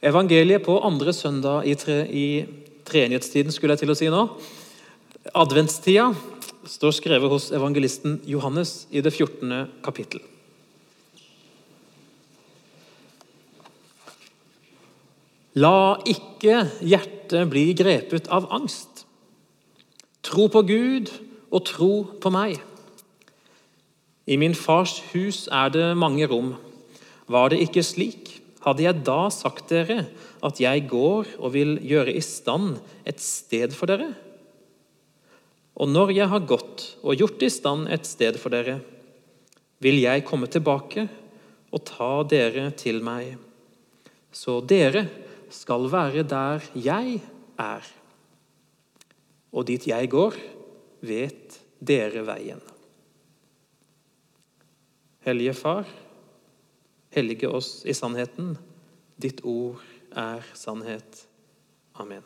Evangeliet på andre søndag i, tre, i treenighetstiden, skulle jeg til å si nå, adventstida, står skrevet hos evangelisten Johannes i det 14. kapittel. La ikke hjertet bli grepet av angst. Tro på Gud og tro på meg. I min fars hus er det mange rom. Var det ikke slik, hadde jeg da sagt dere at jeg går og vil gjøre i stand et sted for dere? Og når jeg har gått og gjort i stand et sted for dere, vil jeg komme tilbake og ta dere til meg, så dere skal være der jeg er. Og dit jeg går, vet dere veien. Hellige Far, hellige oss i sannheten. Ditt ord er sannhet. Amen.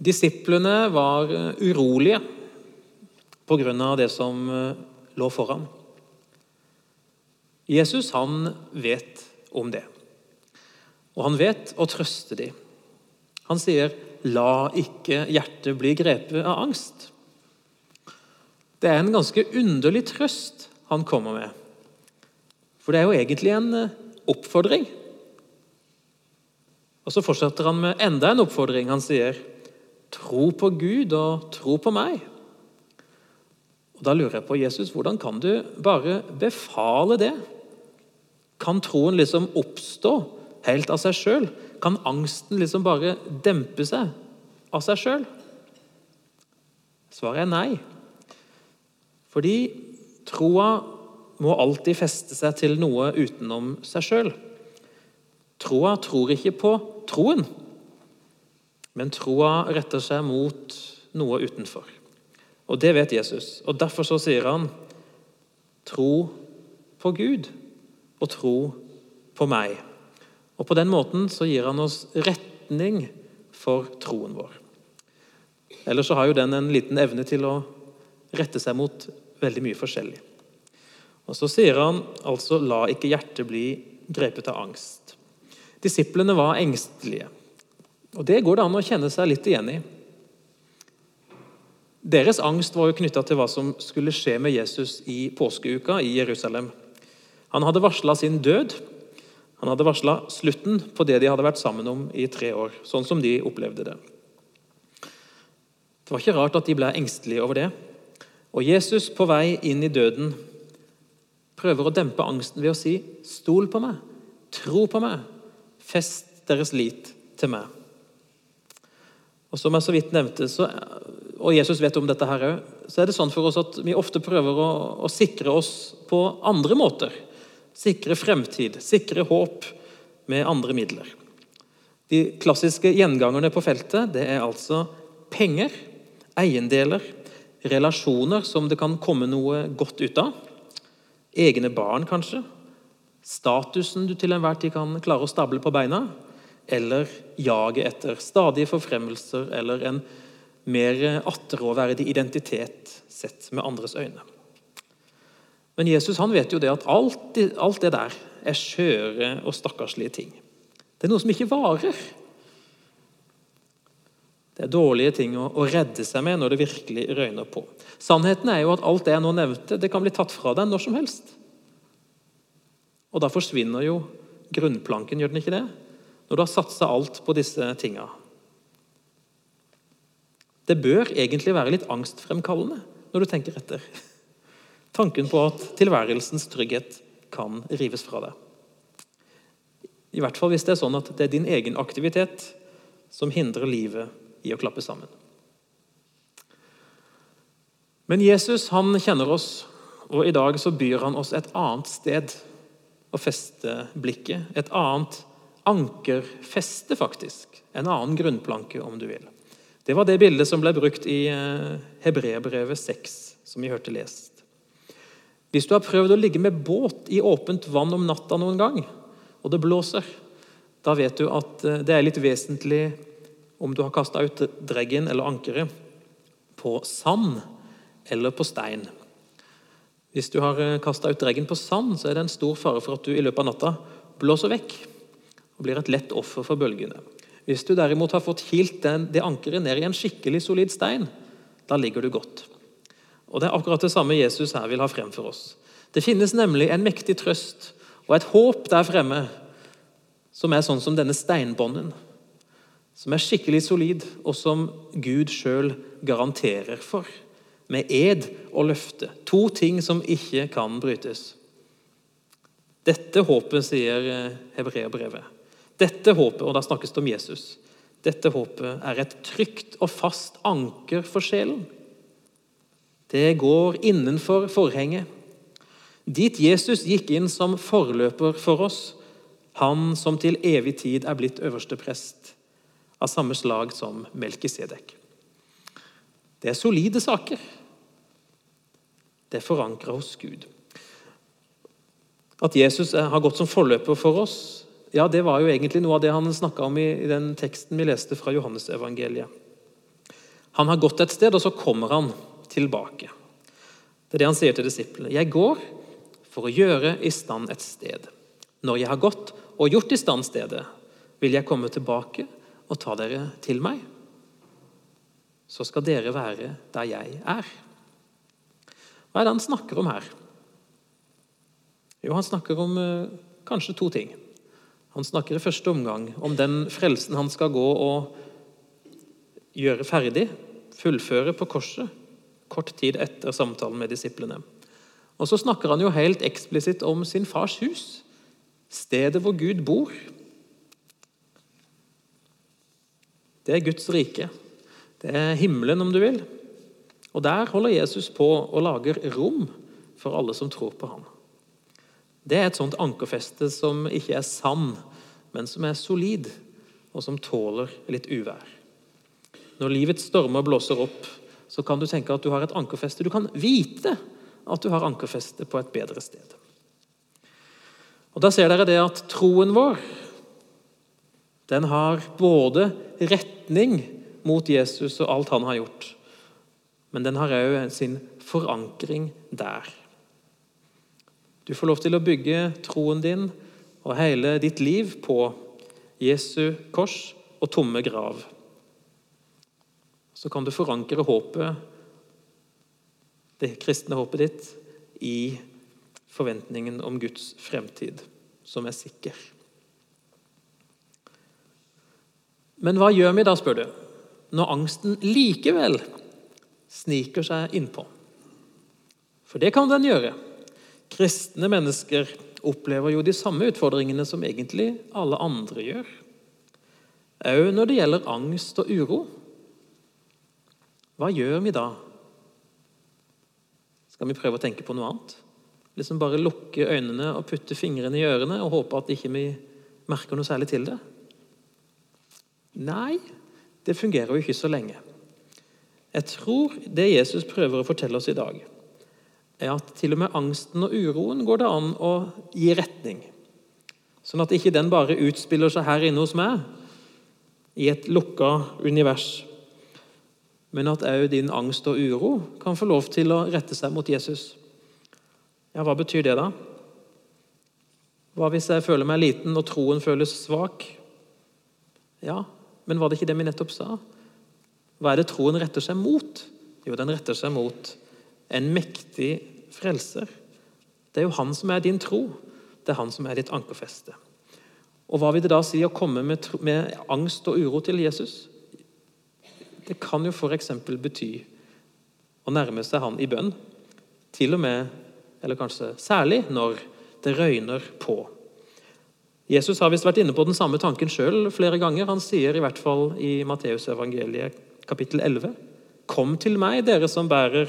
Disiplene var eh, urolige pga. det som eh, lå foran. Jesus han vet om det. Og han vet å trøste dem. Han sier, 'La ikke hjertet bli grepet av angst'. Det er en ganske underlig trøst han kommer med. For det er jo egentlig en eh, oppfordring. Og så fortsetter han med enda en oppfordring. Han sier, 'Tro på Gud og tro på meg'. Og Da lurer jeg på Jesus, hvordan kan du bare befale det? Kan troen liksom oppstå helt av seg sjøl? Kan angsten liksom bare dempe seg av seg sjøl? Svaret er nei. Fordi troa må alltid feste seg til noe utenom seg sjøl. Troa tror ikke på troen, men troa retter seg mot noe utenfor. Og det vet Jesus. Og Derfor så sier han tro på Gud og tro på meg. Og På den måten så gir han oss retning for troen vår. Ellers så har jo den en liten evne til å rette seg mot veldig mye forskjellig. Og Så sier han altså 'la ikke hjertet bli grepet av angst'. Disiplene var engstelige. Og Det går det an å kjenne seg litt igjen i. Deres angst var jo knytta til hva som skulle skje med Jesus i påskeuka i Jerusalem. Han hadde varsla sin død. Han hadde varsla slutten på det de hadde vært sammen om i tre år, sånn som de opplevde det. Det var ikke rart at de ble engstelige over det. Og Jesus, på vei inn i døden, prøver å dempe angsten ved å si, 'Stol på meg. Tro på meg. Fest deres lit til meg.' Og Som jeg så vidt nevnte, så og Jesus vet om dette her òg, så er det sånn for oss at vi ofte prøver å, å, sikre oss på andre måter. Sikre fremtid, sikre håp med andre midler. De klassiske gjengangerne på feltet det er altså penger, eiendeler, relasjoner som det kan komme noe godt ut av. Egne barn, kanskje. Statusen du til enhver tid kan klare å stable på beina. Eller jaget etter stadige forfremmelser eller en mer attråverdig identitet sett med andres øyne. Men Jesus han vet jo det at alt, alt det der er skjøre og stakkarslige ting. Det er noe som ikke varer. Det er dårlige ting å, å, redde seg med når det virkelig røyner på. Sannheten er jo at alt det jeg nå nevnte, det kan bli tatt fra deg når som helst. Og da forsvinner jo grunnplanken, gjør den ikke det? Når du har satsa alt på disse tinga. Det bør egentlig være litt angstfremkallende når du tenker etter. Tanken på at tilværelsens trygghet kan rives fra deg. I hvert fall hvis det er sånn at det er din egen aktivitet som hindrer livet i å klappe sammen. Men Jesus han kjenner oss, og i dag så byr han oss et annet sted å feste blikket. Et annet ankerfeste, faktisk. En annen grunnplanke, om du vil. Det var det bildet som ble brukt i Hebrebrevet Hebreerbrevet 6, som vi hørte lest. Hvis du har prøvd å ligge med båt i åpent vann om natta noen gang, og det blåser, da vet du at eh, det er litt vesentlig om du har kasta ut dreggen eller ankeret på sand eller på stein. Hvis du har kasta ut dreggen på sand, så er det en stor fare for at du i løpet av natta blåser vekk og blir et lett offer for bølgene. Hvis du derimot har fått kilt det ankeret ned i en skikkelig solid stein, da ligger du godt. Og Det er akkurat det samme Jesus her vil ha frem for oss. Det finnes nemlig en mektig trøst og et håp der fremme som er sånn som denne steinbånden. Som er skikkelig solid, og som Gud sjøl garanterer for. Med ed og løfte. To ting som ikke kan brytes. Dette håpet, sier eh, hebreerbrevet. Dette håpet, og da snakkes det om Jesus. Dette håpet er et trygt og fast anker for sjelen. Det går innenfor forhenget. Dit Jesus gikk inn som forløper for oss, han som til evig tid er blitt øverste prest, av samme slag som Melkisedek. Det er solide saker. Det er forankra hos Gud. At Jesus har gått som forløper for oss, ja, det var jo egentlig noe av det han snakka om i, den teksten vi leste fra Johannesevangeliet. Han har gått et sted, og så kommer han tilbake. Det er det han sier til disiplene. Jeg går for å gjøre i stand et sted. Når jeg har gått og gjort i stand stedet, vil jeg komme tilbake og ta dere til meg. Så skal dere være der jeg er. Hva er det han snakker om her? Jo, han snakker om eh, kanskje to ting. Han snakker i første omgang om den frelsen han skal gå og gjøre ferdig, fullføre på korset, kort tid etter samtalen med disiplene. Og så snakker han jo helt eksplisitt om sin fars hus, stedet hvor Gud bor. Det er Guds rike. Det er himmelen, om du vil. Og der holder Jesus på og lager rom for alle som tror på ham. Det er et sånt ankerfeste som ikke er sann, men som er solid, og som tåler litt uvær. Når livets stormer blåser opp, så kan du tenke at du har et ankerfeste. Du kan vite at du har ankerfeste på et bedre sted. Og Da ser dere det at troen vår den har både retning mot Jesus og alt han har gjort, men den har òg sin forankring der. Du får lov til å bygge troen din og hele ditt liv på Jesu kors og tomme grav. Så kan du forankre håpet, det kristne håpet ditt, i forventningen om Guds fremtid, som er sikker. Men hva gjør vi da, spør du, når angsten likevel sniker seg innpå? For det kan den gjøre. Kristne mennesker opplever jo de samme utfordringene som egentlig alle andre gjør. Òg når det gjelder angst og uro. Hva gjør vi da? Skal vi prøve å tenke på noe annet? Liksom Bare lukke øynene og putte fingrene i ørene og håpe at ikke vi merker noe særlig til det? Nei, det fungerer jo ikke så lenge. Jeg tror det Jesus prøver å fortelle oss i dag, er at til og med angsten og uroen går det an å gi retning. Sånn at ikke den bare utspiller seg her inne hos meg, i et lukka univers. Men at òg din angst og uro kan få lov til å rette seg mot Jesus. Ja, Hva betyr det, da? Hva hvis jeg føler meg liten og troen føles svak? Ja, men var det ikke det vi nettopp sa? Hva er det troen retter seg mot? Jo, den retter seg mot en mektig frelser. Det er jo han som er din tro. Det er han som er ditt ankerfeste. Og Hva vil det da si å komme med, med angst og uro til Jesus? Det kan jo f.eks. bety å nærme seg han i bønn. Til og med, eller kanskje særlig, når det røyner på. Jesus har visst vært inne på den samme tanken sjøl flere ganger. Han sier i hvert fall i Matteusevangeliet kapittel 11.: Kom til meg, dere som bærer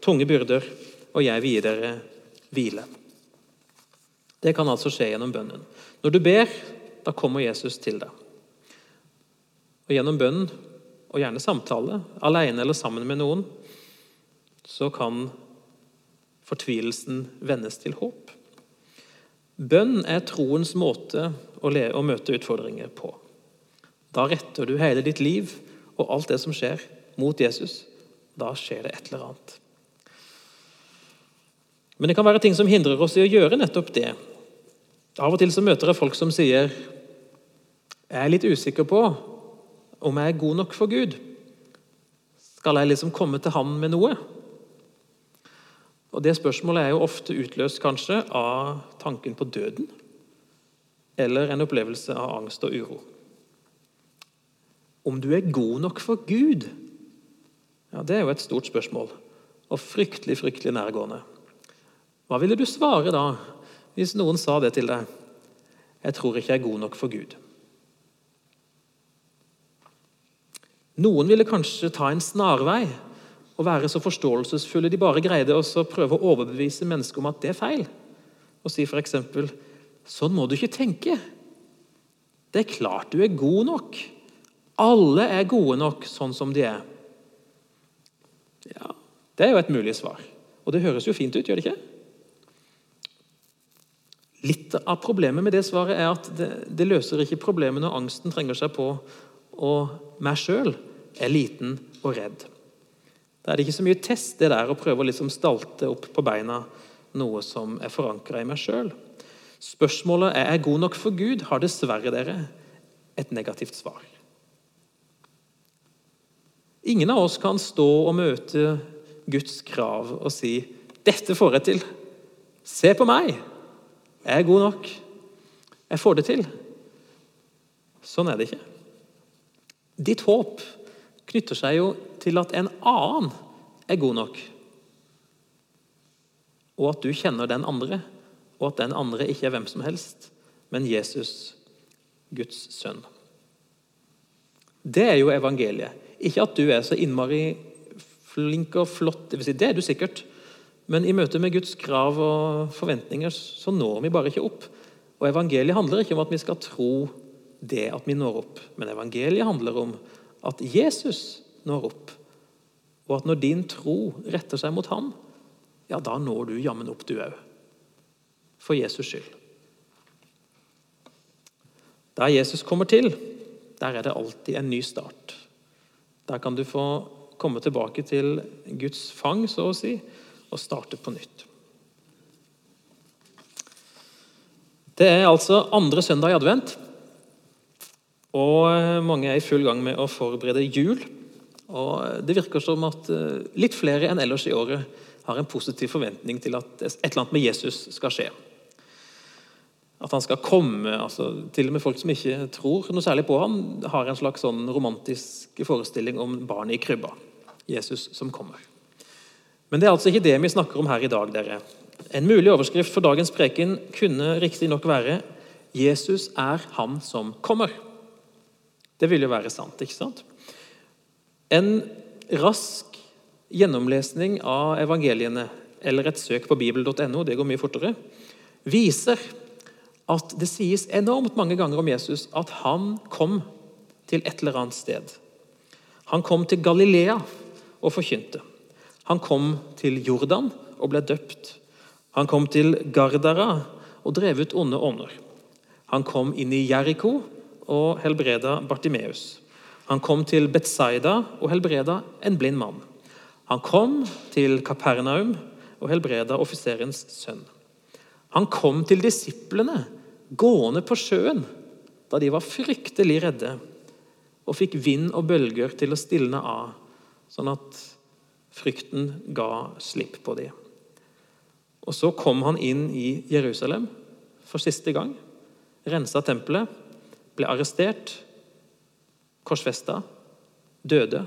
tunge byrder, og jeg vil gi dere hvile. Det kan altså skje gjennom bønnen. Når du ber, da kommer Jesus til deg. Og Gjennom bønn, og gjerne samtale, alene eller sammen med noen, så kan fortvilelsen vendes til håp. Bønn er troens måte å, å møte utfordringer på. Da retter du hele ditt liv og alt det som skjer, mot Jesus. Da skjer det et eller annet. Men det kan være ting som hindrer oss i å gjøre nettopp det. Av og til så møter jeg folk som sier jeg er litt usikker på om jeg er god nok for Gud. Skal jeg liksom komme til Han med noe? Og Det spørsmålet er jo ofte utløst kanskje av tanken på døden. Eller en opplevelse av angst og uro. Om du er god nok for Gud, ja, det er jo et stort spørsmål. Og fryktelig, fryktelig nærgående. Hva ville du svare da, hvis noen sa det til deg? Jeg tror ikke jeg er god nok for Gud. Noen ville kanskje ta en snarvei og være så forståelsesfulle de bare greide, så prøve å overbevise mennesker om at det er feil. Og si f.eks.: Sånn må du ikke tenke. Det er klart du er god nok. Alle er gode nok sånn som de er. Ja, Det er jo et mulig svar. Og det høres jo fint ut, gjør det ikke? Litt av problemet med det svaret er at det, det løser ikke problemet når angsten trenger seg på og meg sjøl er liten og redd. Da er det ikke så mye test det der å prøve å liksom stalte opp på beina noe som er forankra i meg sjøl. Spørsmålet er jeg god nok for Gud, har dessverre dere et negativt svar. Ingen av oss kan stå og møte Guds krav og si 'Dette får jeg til. Se på meg. Jeg er god nok. Jeg får det til.' Sånn er det ikke. Ditt håp knytter seg jo til at en annen er god nok. Og at du kjenner den andre, og at den andre ikke er hvem som helst, men Jesus, Guds sønn. Det er jo evangeliet. Ikke at du er så innmari flink og flott, det, vil si, det er du sikkert. Men i møte med Guds krav og forventninger så når vi bare ikke opp. Og Evangeliet handler ikke om at vi skal tro det at vi når opp, men evangeliet handler om at Jesus når opp, og at når din tro retter seg mot ham, ja, da når du jammen opp, du òg. For Jesus skyld. Der Jesus kommer til, der er det alltid en ny start. Der kan du få komme tilbake til Guds fang, så å si, og starte på nytt. Det er altså andre søndag i advent. Og eh, mange er i full gang med å forberede jul. Og Det virker som at eh, litt flere enn ellers i året har en positiv forventning til at et eller annet med Jesus skal skje. At han skal komme. altså Til og med folk som ikke tror noe særlig på ham, har en slags sånn romantisk forestilling om barnet i krybba. Jesus som kommer. Men det er altså ikke det vi snakker om her i dag. dere. En mulig overskrift for dagens preken kunne riktignok være 'Jesus er han som kommer'. Det vil jo være sant, ikke sant? En rask gjennomlesning av evangeliene eller et søk på bibel.no, det går mye fortere, viser at det sies enormt mange ganger om Jesus at han kom til et eller annet sted. Han kom til Galilea og forkynte. Han kom til Jordan og ble døpt. Han kom til Gardara og drev ut onde ånder. Han kom inn i Jeriko og helbreda Bartimeus. Han kom til Betzaida og helbreda en blind mann. Han kom til Kapernaum og helbreda offiserens sønn. Han kom til disiplene gående på sjøen da de var fryktelig redde, og fikk vind og bølger til å stilne av, sånn at frykten ga slipp på dem. Og Så kom han inn i Jerusalem for siste gang, rensa tempelet ble arrestert, korsfesta, døde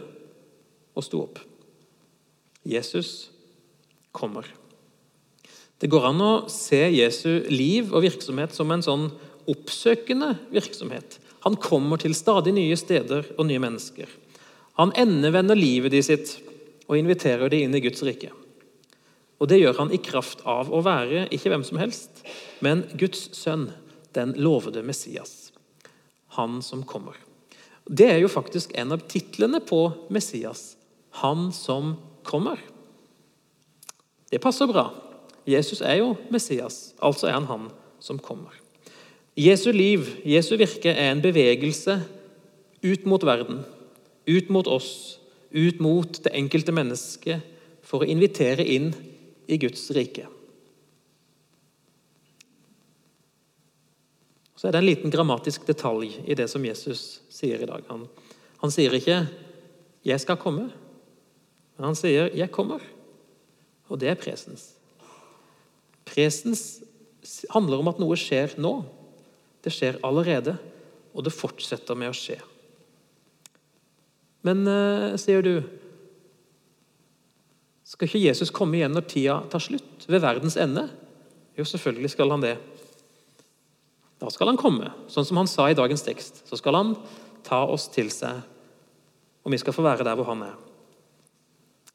og sto opp. Jesus kommer. Det går an å se Jesu liv og virksomhet som en sånn oppsøkende virksomhet. Han kommer til stadig nye steder og nye mennesker. Han endevender livet de sitt og inviterer de inn i Guds rike. Og Det gjør han i kraft av å være ikke hvem som helst, men Guds sønn, den lovede Messias han som kommer. Det er jo faktisk en av titlene på Messias. Han som kommer. Det passer bra. Jesus er jo Messias, altså er han han som kommer. Jesu liv, Jesu virke, er en bevegelse ut mot verden, ut mot oss, ut mot det enkelte mennesket for å invitere inn i Guds rike. Så er det en liten grammatisk detalj i det som Jesus sier i dag. Han, han sier ikke 'jeg skal komme', men han sier 'jeg kommer'. Og det er presens. Presens handler om at noe skjer nå. Det skjer allerede, og det fortsetter med å skje. Men, uh, sier du, skal ikke Jesus komme igjen når tida tar slutt? Ved verdens ende? Jo, selvfølgelig skal han det. Da skal han komme, sånn som han sa i dagens tekst. Så skal han ta oss til seg, og vi skal få være der hvor han er.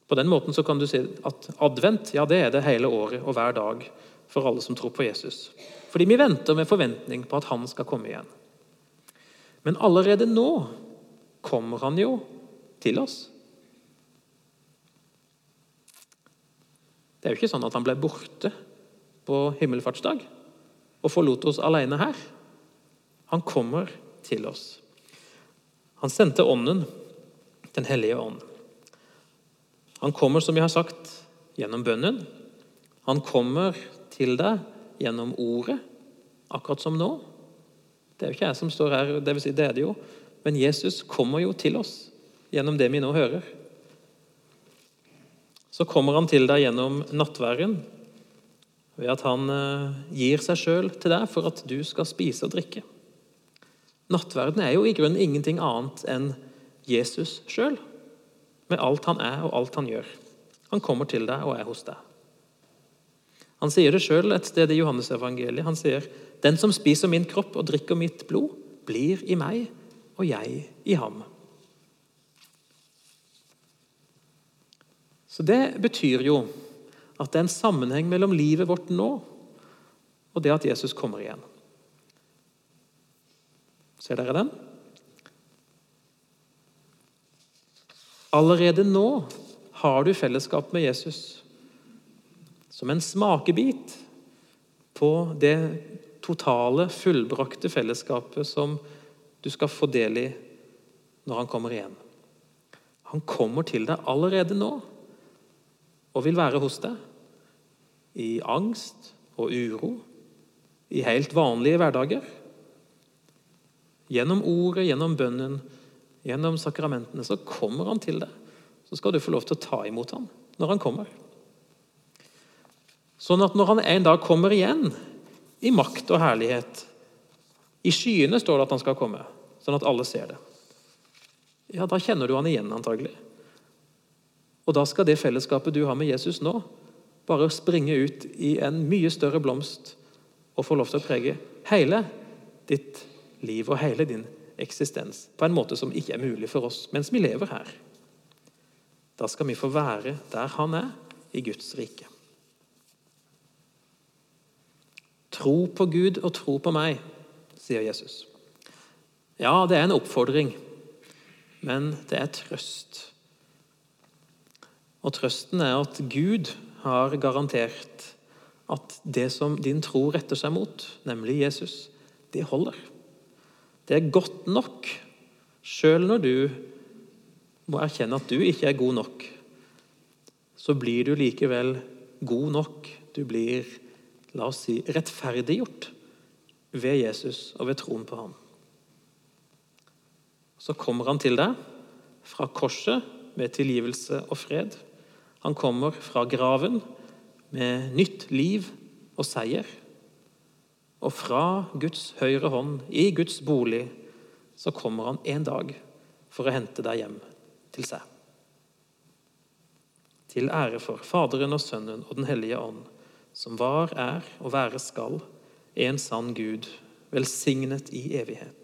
På den måten så kan du si at advent ja, det er det hele året og hver dag for alle som tror på Jesus. Fordi vi venter med forventning på at han skal komme igjen. Men allerede nå kommer han jo til oss. Det er jo ikke sånn at han ble borte på himmelfartsdag og forlot oss alene her. Han kommer til oss. Han sendte Ånden, Den hellige ånd. Han kommer, som jeg har sagt, gjennom bønnen. Han kommer til deg gjennom ordet, akkurat som nå. Det er jo ikke jeg som står her, det, vil si, det er det jo. Men Jesus kommer jo til oss gjennom det vi nå hører. Så kommer han til deg gjennom nattværen ved at han eh, gir seg sjøl til deg for at du skal spise og drikke. Nattverden er jo i grunnen ingenting annet enn Jesus sjøl, med alt han er og alt han gjør. Han kommer til deg og er hos deg. Han sier det sjøl et sted i Johannes-evangeliet. Han sier, 'Den som spiser min kropp og drikker mitt blod, blir i meg, og jeg i ham'. Så Det betyr jo at det er en sammenheng mellom livet vårt nå og det at Jesus kommer igjen. Ser dere den? Allerede nå har du fellesskap med Jesus som en smakebit på det totale, fullbrakte fellesskapet som du skal få del i når han kommer igjen. Han kommer til deg allerede nå og vil være hos deg. I angst og uro, i helt vanlige hverdager. Gjennom ordet, gjennom bønnen, gjennom sakramentene, så kommer han til deg. Så skal du få lov til å ta imot ham når han kommer. Sånn at når han en dag kommer igjen, i makt og herlighet I skyene står det at han skal komme, sånn at alle ser det. Ja, Da kjenner du han igjen, antagelig. Og da skal det fellesskapet du har med Jesus nå, bare springe ut i en mye større blomst og få lov til å prege hele ditt liv og hele din eksistens på en måte som ikke er mulig for oss mens vi lever her. Da skal vi få være der han er, i Guds rike. Tro på Gud og tro på meg, sier Jesus. Ja, det er en oppfordring, men det er trøst. Og trøsten er at Gud har garantert at det som din tro retter seg mot, nemlig Jesus, det holder. Det er godt nok, sjøl når du må erkjenne at du ikke er god nok. Så blir du likevel god nok. Du blir la oss si, rettferdiggjort ved Jesus og ved troen på ham. Så kommer han til deg fra korset med tilgivelse og fred. Han kommer fra graven med nytt liv og seier. Og fra Guds høyre hånd, i Guds bolig, så kommer han en dag for å hente deg hjem til seg. Til ære for Faderen og Sønnen og Den hellige ånd som var, er og være skal, en sann Gud, velsignet i evighet.